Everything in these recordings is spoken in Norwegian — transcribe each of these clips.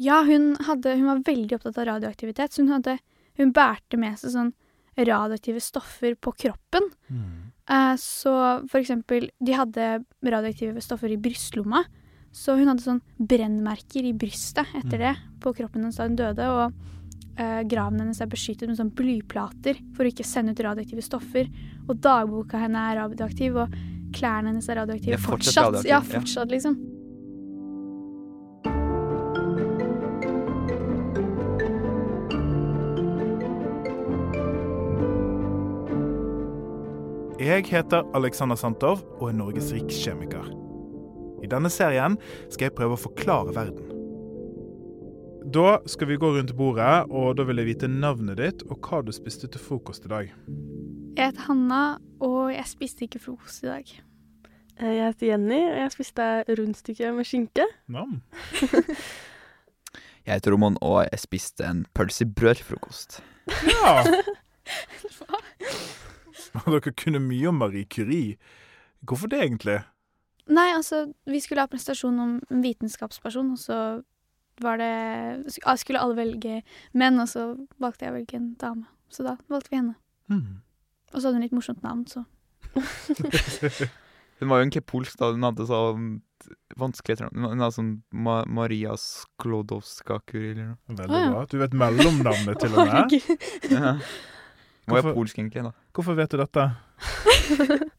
Ja, hun, hadde, hun var veldig opptatt av radioaktivitet, så hun, hadde, hun bærte med seg sånn radioaktive stoffer på kroppen. Eh, så for eksempel, de hadde radioaktive stoffer i brystlomma, så hun hadde sånn brennmerker i brystet etter det på kroppen hennes da hun døde, og eh, graven hennes er beskyttet med sånn blyplater for å ikke sende ut radioaktive stoffer, og dagboka henne er radioaktiv, og klærne hennes er radioaktive er fortsatt radioaktiv Ja, ja. fortsatt, liksom. Jeg heter Alexander Santov og er Norges rikskjemiker. I denne serien skal jeg prøve å forklare verden. Da skal vi gå rundt bordet, og da vil jeg vite navnet ditt og hva du spiste til frokost i dag. Jeg heter Hanna, og jeg spiste ikke frokost i dag. Eh, Jeg heter Jenny, og jeg spiste rundstykke med skinke. Nam. Jeg heter Roman, og jeg spiste en pølse i Dere kunne mye om Marie Curie. Hvorfor det, egentlig? Nei, altså, vi skulle ha prestasjon om en vitenskapsperson, og så var det Skulle alle velge menn, og så valgte jeg å velge en dame. Så da valgte vi henne. Mm. Og så hadde hun litt morsomt navn, så Hun var jo egentlig polsk da hun hadde sånn vanskelig etternavn. Hun hadde sånn Ma Maria Sklodowska-Kurie, eller noe. Veldig bra. Du vet mellomnavnet til og med. Jo Hvorfor- polsk egentlig, da. Hvorfor vet du dette?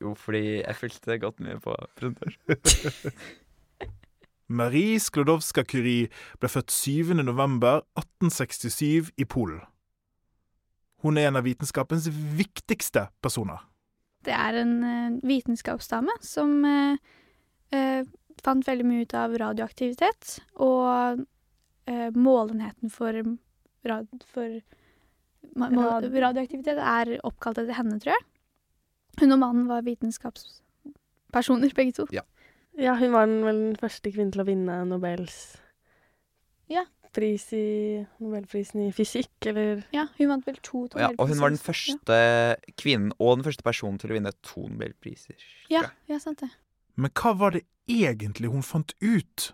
Jo, fordi jeg fulgte godt med på presentasjonen. Marie Sklodowska-Curie ble født 7. november 1867 i Polen. Hun er en av vitenskapens viktigste personer. Det er en eh, vitenskapsdame som eh, eh, fant veldig mye ut av radioaktivitet, og eh, målenheten for, rad, for radioaktivitet er oppkalt etter henne, tror jeg. Hun og mannen var vitenskapspersoner, begge to. Ja, hun var den vel den første kvinnen til å vinne Nobels Ja. pris i Nobelprisen i fysikk, eller Ja, hun vant vel to Ja, og hun var den første første kvinnen og den første personen til å vinne to nobelpriser. Ja, ja, sant det. Men hva var det egentlig hun fant ut?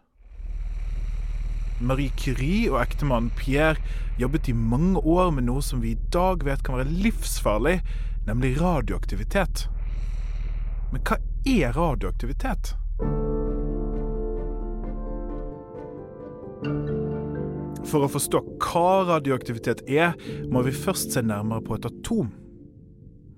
Marie Curie og ektemannen Pierre jobbet i mange år med noe som vi i dag vet kan være livsfarlig, nemlig radioaktivitet. Men hva er radioaktivitet? For å forstå hva radioaktivitet er, må vi først se nærmere på et atom.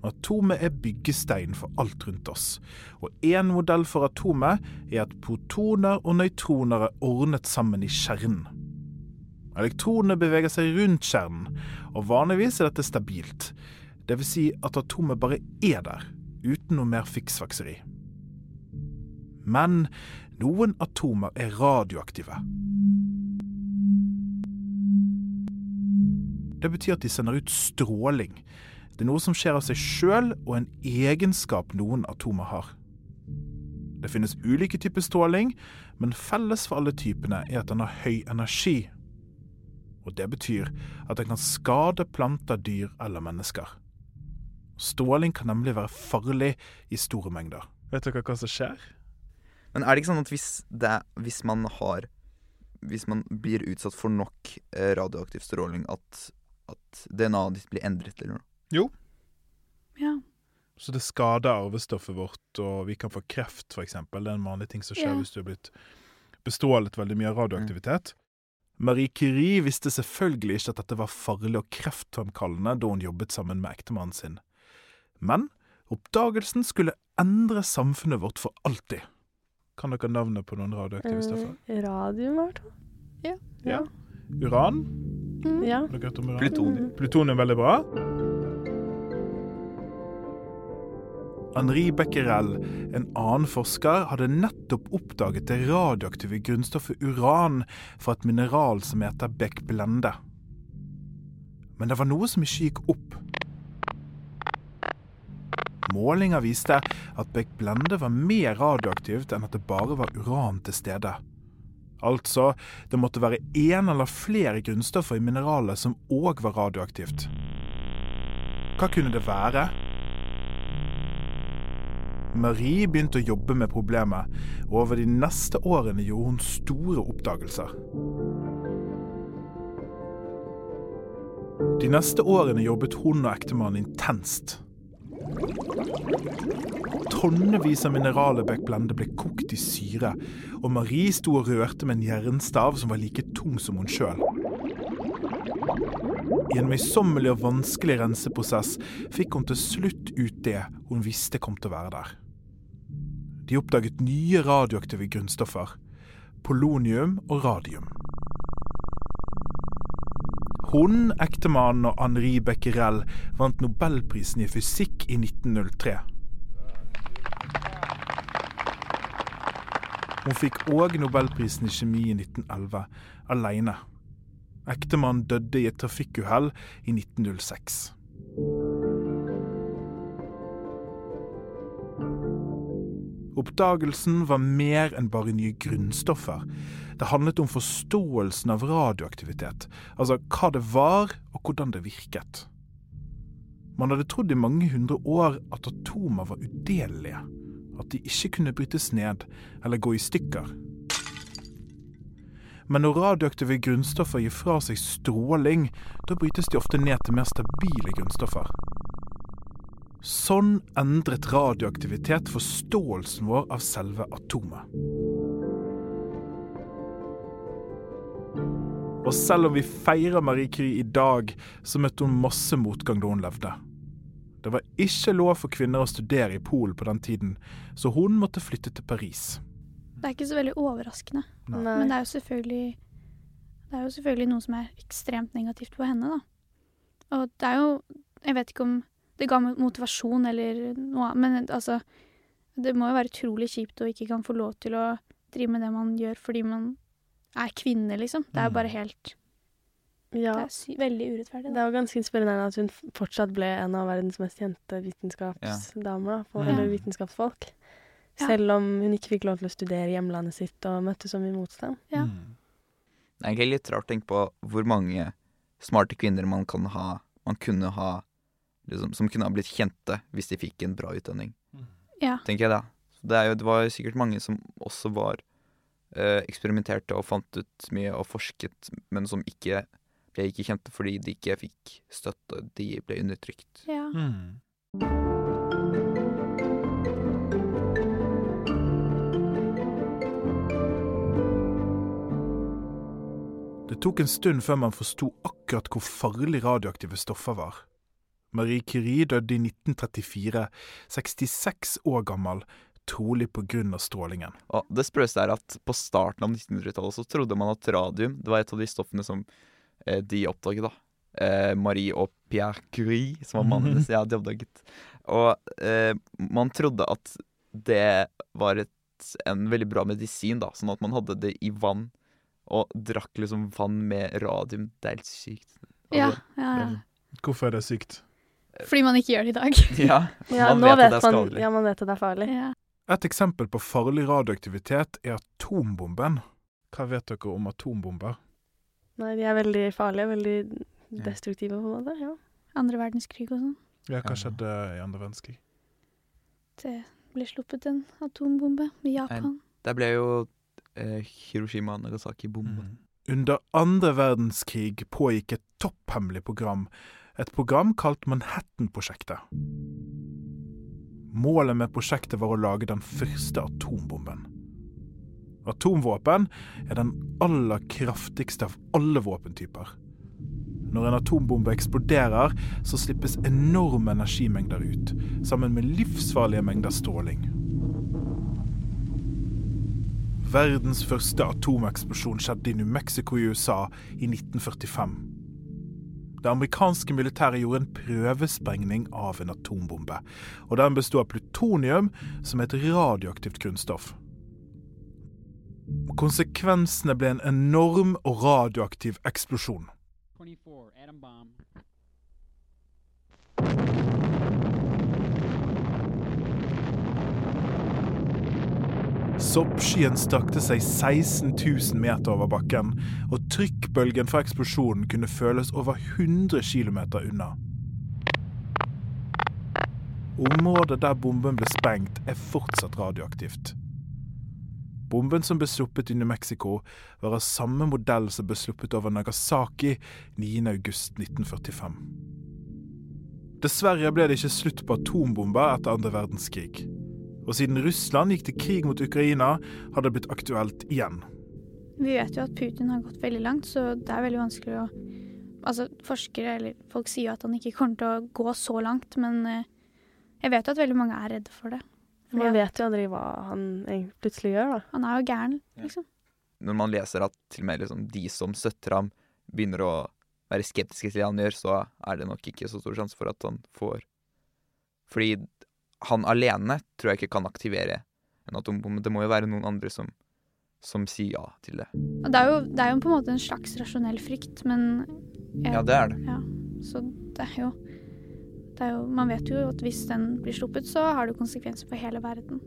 Atomet er byggesteinen for alt rundt oss, og én modell for atomet er at protoner og nøytroner er ordnet sammen i kjernen. Elektronene beveger seg rundt kjernen, og vanligvis er dette stabilt. Det vil si at atomet bare er der, uten noe mer fiksfakseri. Men noen atomer er radioaktive. Det betyr at de sender ut stråling. Det er noe som skjer av seg sjøl, og en egenskap noen atomer har. Det finnes ulike typer stråling, men felles for alle typene er at den har høy energi. Og det betyr at den kan skade planter, dyr eller mennesker. Stråling kan nemlig være farlig i store mengder. Vet dere hva som skjer? Men er det ikke sånn at hvis, det, hvis man har Hvis man blir utsatt for nok eh, radioaktiv stråling, at, at DNA-et ditt blir endret eller noe? Ja. Så det skader arvestoffet vårt, og vi kan få kreft, f.eks. Det er en vanlig ting som skjer Ja. hvis du har blitt bestrålet veldig mye av radioaktivitet. Marie Curie visste selvfølgelig ikke at dette var farlig og kreftfremkallende da hun jobbet sammen med ektemannen sin. Men oppdagelsen skulle endre samfunnet vårt for alltid. Kan dere navnet på noen radioaktive stoffer? eh, radium, i hvert fall. Ja. Ja. Uran? Mm. Ja. Har om uran? Plutonium. Plutonium veldig bra. Henri Becquerel, en annen forsker, hadde nettopp oppdaget det radioaktive grunnstoffet uran fra et mineral som heter Beckblende. Men det var noe som ikke gikk opp. Målinger viste at Beckblende var mer radioaktivt enn at det bare var uran til stede. Altså, det måtte være én eller flere grunnstoffer i mineralet som òg var radioaktivt. Hva kunne det være? Marie begynte å jobbe med problemet, og over de neste årene gjorde hun store oppdagelser. De neste årene jobbet hun og ektemannen intenst. Tonnevis av mineralebekk ble kokt i syre, og Marie sto og rørte med en jernstav som var like tung som hun sjøl. I en møysommelig og vanskelig renseprosess fikk hun til slutt ut det hun visste kom til å være der. De oppdaget nye radioaktive grunnstoffer. Polonium og radium. Hun, ektemannen og Henri Becquerel vant nobelprisen i fysikk i 1903. Hun fikk òg nobelprisen i kjemi i 1911, alene. Ektemannen døde i et trafikkuhell i 1906. Oppdagelsen var mer enn bare nye grunnstoffer. Det handlet om forståelsen av radioaktivitet, altså hva det var og hvordan det virket. Man hadde trodd i mange hundre år at atomer var udelelige, at de ikke kunne brytes ned eller gå i stykker. Men når radioaktive grunnstoffer gir fra seg stråling, da brytes de ofte ned til mer stabile grunnstoffer. Sånn endret radioaktivitet forståelsen vår av selve atomet. Og selv om vi feirer Marie Curie i dag, så møtte hun masse motgang da hun levde. Det var ikke lov for kvinner å studere i Polen på den tiden, så hun måtte flytte til Paris. Det er ikke så veldig overraskende. Nei. Men det er Det er jo selvfølgelig noe som er ekstremt negativt for henne, da. Og det er jo Jeg vet ikke om det ga motivasjon eller noe annet, men altså Det må jo være utrolig kjipt å ikke kan få lov til å drive med det man gjør fordi man er kvinne, liksom. Det er jo bare mm. helt ja. Det er veldig urettferdig. Da. Det er jo ganske inspirerende at hun fortsatt ble en av verdens mest kjente vitenskapsdamer, ja. mm. eller vitenskapsfolk. Ja. Selv om hun ikke fikk lov til å studere hjemlandet sitt og møtte så mye motstand. Ja. Mm. Det er egentlig litt rart å tenke på hvor mange smarte kvinner man kan ha, man kunne ha, liksom, som kunne ha blitt kjente hvis de fikk en bra utdanning. Ja. Tenker jeg da. Det, jo, det var sikkert mange som også var eh, eksperimenterte og fant ut mye og forsket, men som ikke ble ikke kjente fordi de ikke fikk støtte, de ble undertrykt. Ja. Mm. Det tok en stund før man forsto akkurat hvor farlig radioaktive stoffer var. Marie Curie døde i 1934, 66 år gammel, trolig pga. strålingen. Og det sprøeste er at på starten av 1900-tallet så trodde man at radium det var et av de stoffene som eh, de oppdaget. da. Eh, Marie og Pierre Curie, som var mannen hennes, ja, de oppdaget. Og eh, man trodde at det var et, en veldig bra medisin, da, sånn at man hadde det i vann. Og drakk liksom vann med radium. Det er helt sykt. Ja, ja, ja. Hvorfor er det sykt? Fordi man ikke gjør det i dag. ja, ja, man vet, vet man, ja, man vet at det er farlig. Ja. Et eksempel på farlig radioaktivitet er atombomben. Hva vet dere om atombomber? Nei, de er veldig farlige. Veldig destruktive, på en måte. ja. Andre verdenskrig og sånn. Ja, hva skjedde i andre verdenskrig? Det ble sluppet en atombombe i Japan. Det ble jo eh, Hiroshima og Nagasaki-bomben. Mm. Under andre verdenskrig pågikk et topphemmelig program et program kalt Manhattan-prosjektet. Målet med prosjektet var å lage den første atombomben. Atomvåpen er den aller kraftigste av alle våpentyper. Når en atombombe eksploderer, så slippes enorme energimengder ut, sammen med livsfarlige mengder stråling. Verdens første atomeksplosjon skjedde i New Mexico i USA i 1945. Det amerikanske militæret gjorde en prøvesprengning av en atombombe. og Den bestod av plutonium, som er et radioaktivt grunnstoff. Konsekvensene ble en enorm og radioaktiv eksplosjon. 24, atom bomb. Soppskyen strakte seg 16 000 meter over bakken, og trykkbølgen fra eksplosjonen kunne føles over 100 km unna. Området der bomben ble sprengt, er fortsatt radioaktivt. Bomben som ble sluppet i New Mexico, var av samme modell som ble sluppet over Nagasaki 9.8.1945. Dessverre ble det ikke slutt på atombomber etter andre verdenskrig. Og siden Russland gikk til krig mot Ukraina, har det blitt aktuelt igjen. Vi vet jo at Putin har gått veldig langt, så det er veldig vanskelig å Altså, forskere eller folk sier jo at han ikke kommer til å gå så langt, men eh, jeg vet jo at veldig mange er redde for det. Fordi Man vet jo aldri hva han plutselig gjør, da. Han er jo gæren, liksom. Når man leser at til og med liksom, de som støtter ham, begynner å være skeptiske til det han gjør, så er det nok ikke så stor sjanse for at han får Fordi han alene tror jeg ikke kan aktivere en atombombe. Det må jo være noen andre som, som sier ja til det. Det er, jo, det er jo på en måte en slags rasjonell frykt, men jeg- Ja, det er det. Ja, så det er jo det er jo, Man vet jo at hvis den blir sluppet, så har det konsekvenser for hele verden.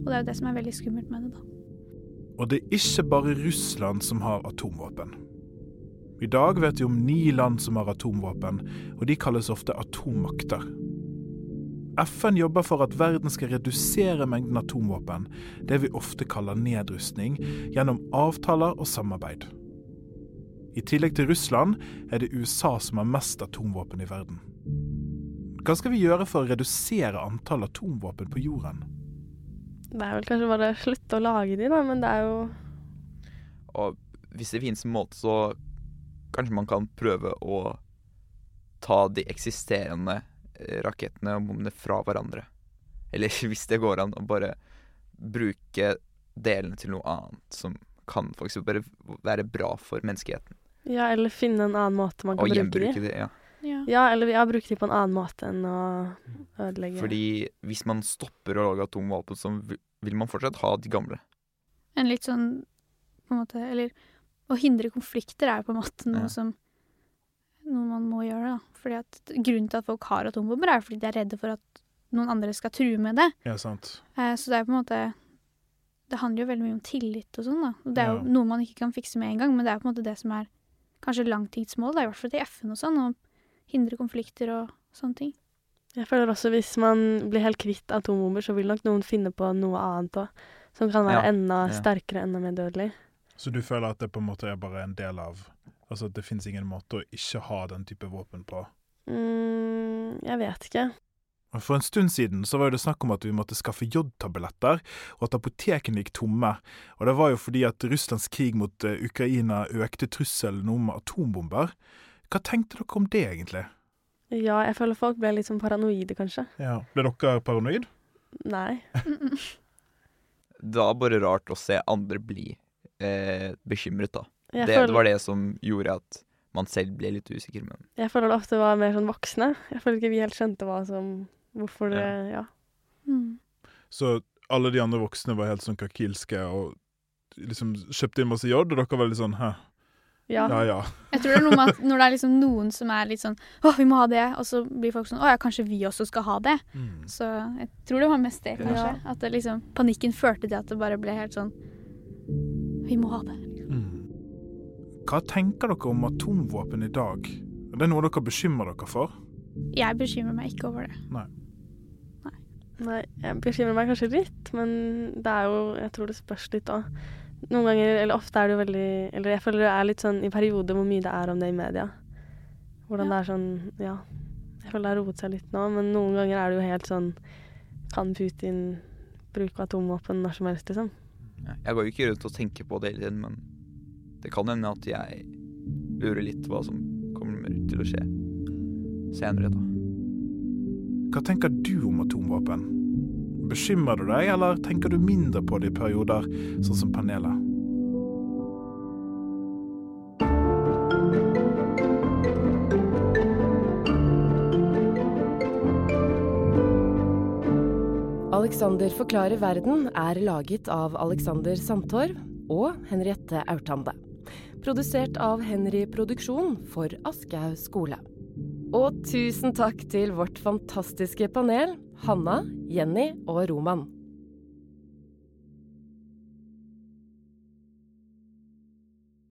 Og det er jo det som er veldig skummelt med det, da. Og det er ikke bare Russland som har atomvåpen. I dag vet vi om ni land som har atomvåpen, og de kalles ofte atommakter. FN jobber for at verden skal redusere mengden atomvåpen, det vi ofte kaller nedrustning, gjennom avtaler og samarbeid. I tillegg til Russland er det USA som har mest atomvåpen i verden. Hva skal vi gjøre for å redusere antall atomvåpen på jorden? Det er vel kanskje bare å slutte å lage de, da, men det er jo Og hvis det finnes en måte, så kanskje man kan prøve å ta de eksisterende rakettene og bombene fra hverandre. Eller hvis det går an, å bare bruke delene til noe annet som kan faktisk bare være bra for menneskeheten. Ja, eller finne en annen måte man kan Og bruke de. ja. Ja. Ja, eller ja, bruke dem på en annen måte enn å ødelegge. Fordi hvis man stopper å lage atomvåpen, så vil- vil man fortsatt ha de gamle. En litt sånn på en måte Eller å hindre konflikter er jo på en måte noe Ja. som Noe man må gjøre, da. Fordi at Grunnen til at folk har atombomber, er fordi de er redde for at noen andre skal true med det. Ja, sant. Eh, så det er på en måte Det handler jo veldig mye om tillit og sånn, da. Og det er jo Ja. noe man ikke kan fikse med en gang, men det er på en måte det som er kanskje langtidsmål, da, i hvert fall til FN og sånn, å hindre konflikter og sånne ting. Jeg føler også hvis man blir helt kvitt atombomber, så vil nok noen finne på noe annet òg. Som kan være Ja, enda ja. sterkere, enda mer dødelig. Så du føler at det på en måte er bare en del av Altså at det finnes ingen måte å ikke ha den type våpen på? Mm, jeg vet ikke. For en stund siden så var det snakk om at vi måtte skaffe jodtabletter, og at apotekene gikk tomme. Og det var jo fordi at Russlands krig mot eh, Ukraina økte trusselen om atombomber. Hva tenkte dere om det, egentlig? Ja, jeg føler folk ble litt sånn paranoide, kanskje. Ja. Ble dere paranoid? Nei. Det var bare rart å se andre bli eh, bekymret, da. Det, det var det som gjorde at man selv ble litt usikker, men jeg føler det ofte var mer sånn voksne. Jeg føler ikke vi helt skjønte hva som Hvorfor det Ja. Mm. Så alle de andre voksne var helt sånn kakilske og liksom kjøpte inn masse jod, og dere var litt sånn hæ, Ja. ja ja. Jeg tror det er noe med at når det er liksom noen som er litt sånn 'Å, vi må ha det', og så blir folk sånn 'Å ja, kanskje vi også skal ha det'. Mm. Så jeg tror det var mest det, kanskje. Ja. At det liksom, panikken førte til at det bare ble helt sånn Vi må ha det. Hva tenker dere om atomvåpen i dag? Er det noe dere bekymrer dere for? Jeg bekymrer meg ikke over det. Nei, Nei, jeg bekymrer meg kanskje litt, men det er jo Jeg tror det spørs litt òg. Noen ganger, eller ofte er det jo veldig Eller jeg føler det er litt sånn i perioder hvor mye det er om det i media. Hvordan Ja. det er sånn Ja. Jeg føler det har roet seg litt nå, men noen ganger er det jo helt sånn Kan Putin bruke atomvåpen når som helst, liksom? Jeg går jo ikke rundt og tenker på det hele tiden, men det kan hende at jeg lurer litt hva som kommer til å skje senere, da. Hva tenker du om atomvåpen? Bekymrer du deg, eller tenker du mindre på det i perioder, sånn som panelet? Alexander forklarer verden er laget av Alexander Sandtorv og Henriette Aurtande. Produsert av Henry Produksjon for Aschehoug skole. Og tusen takk til vårt fantastiske panel, Hanna, Jenny og Roman.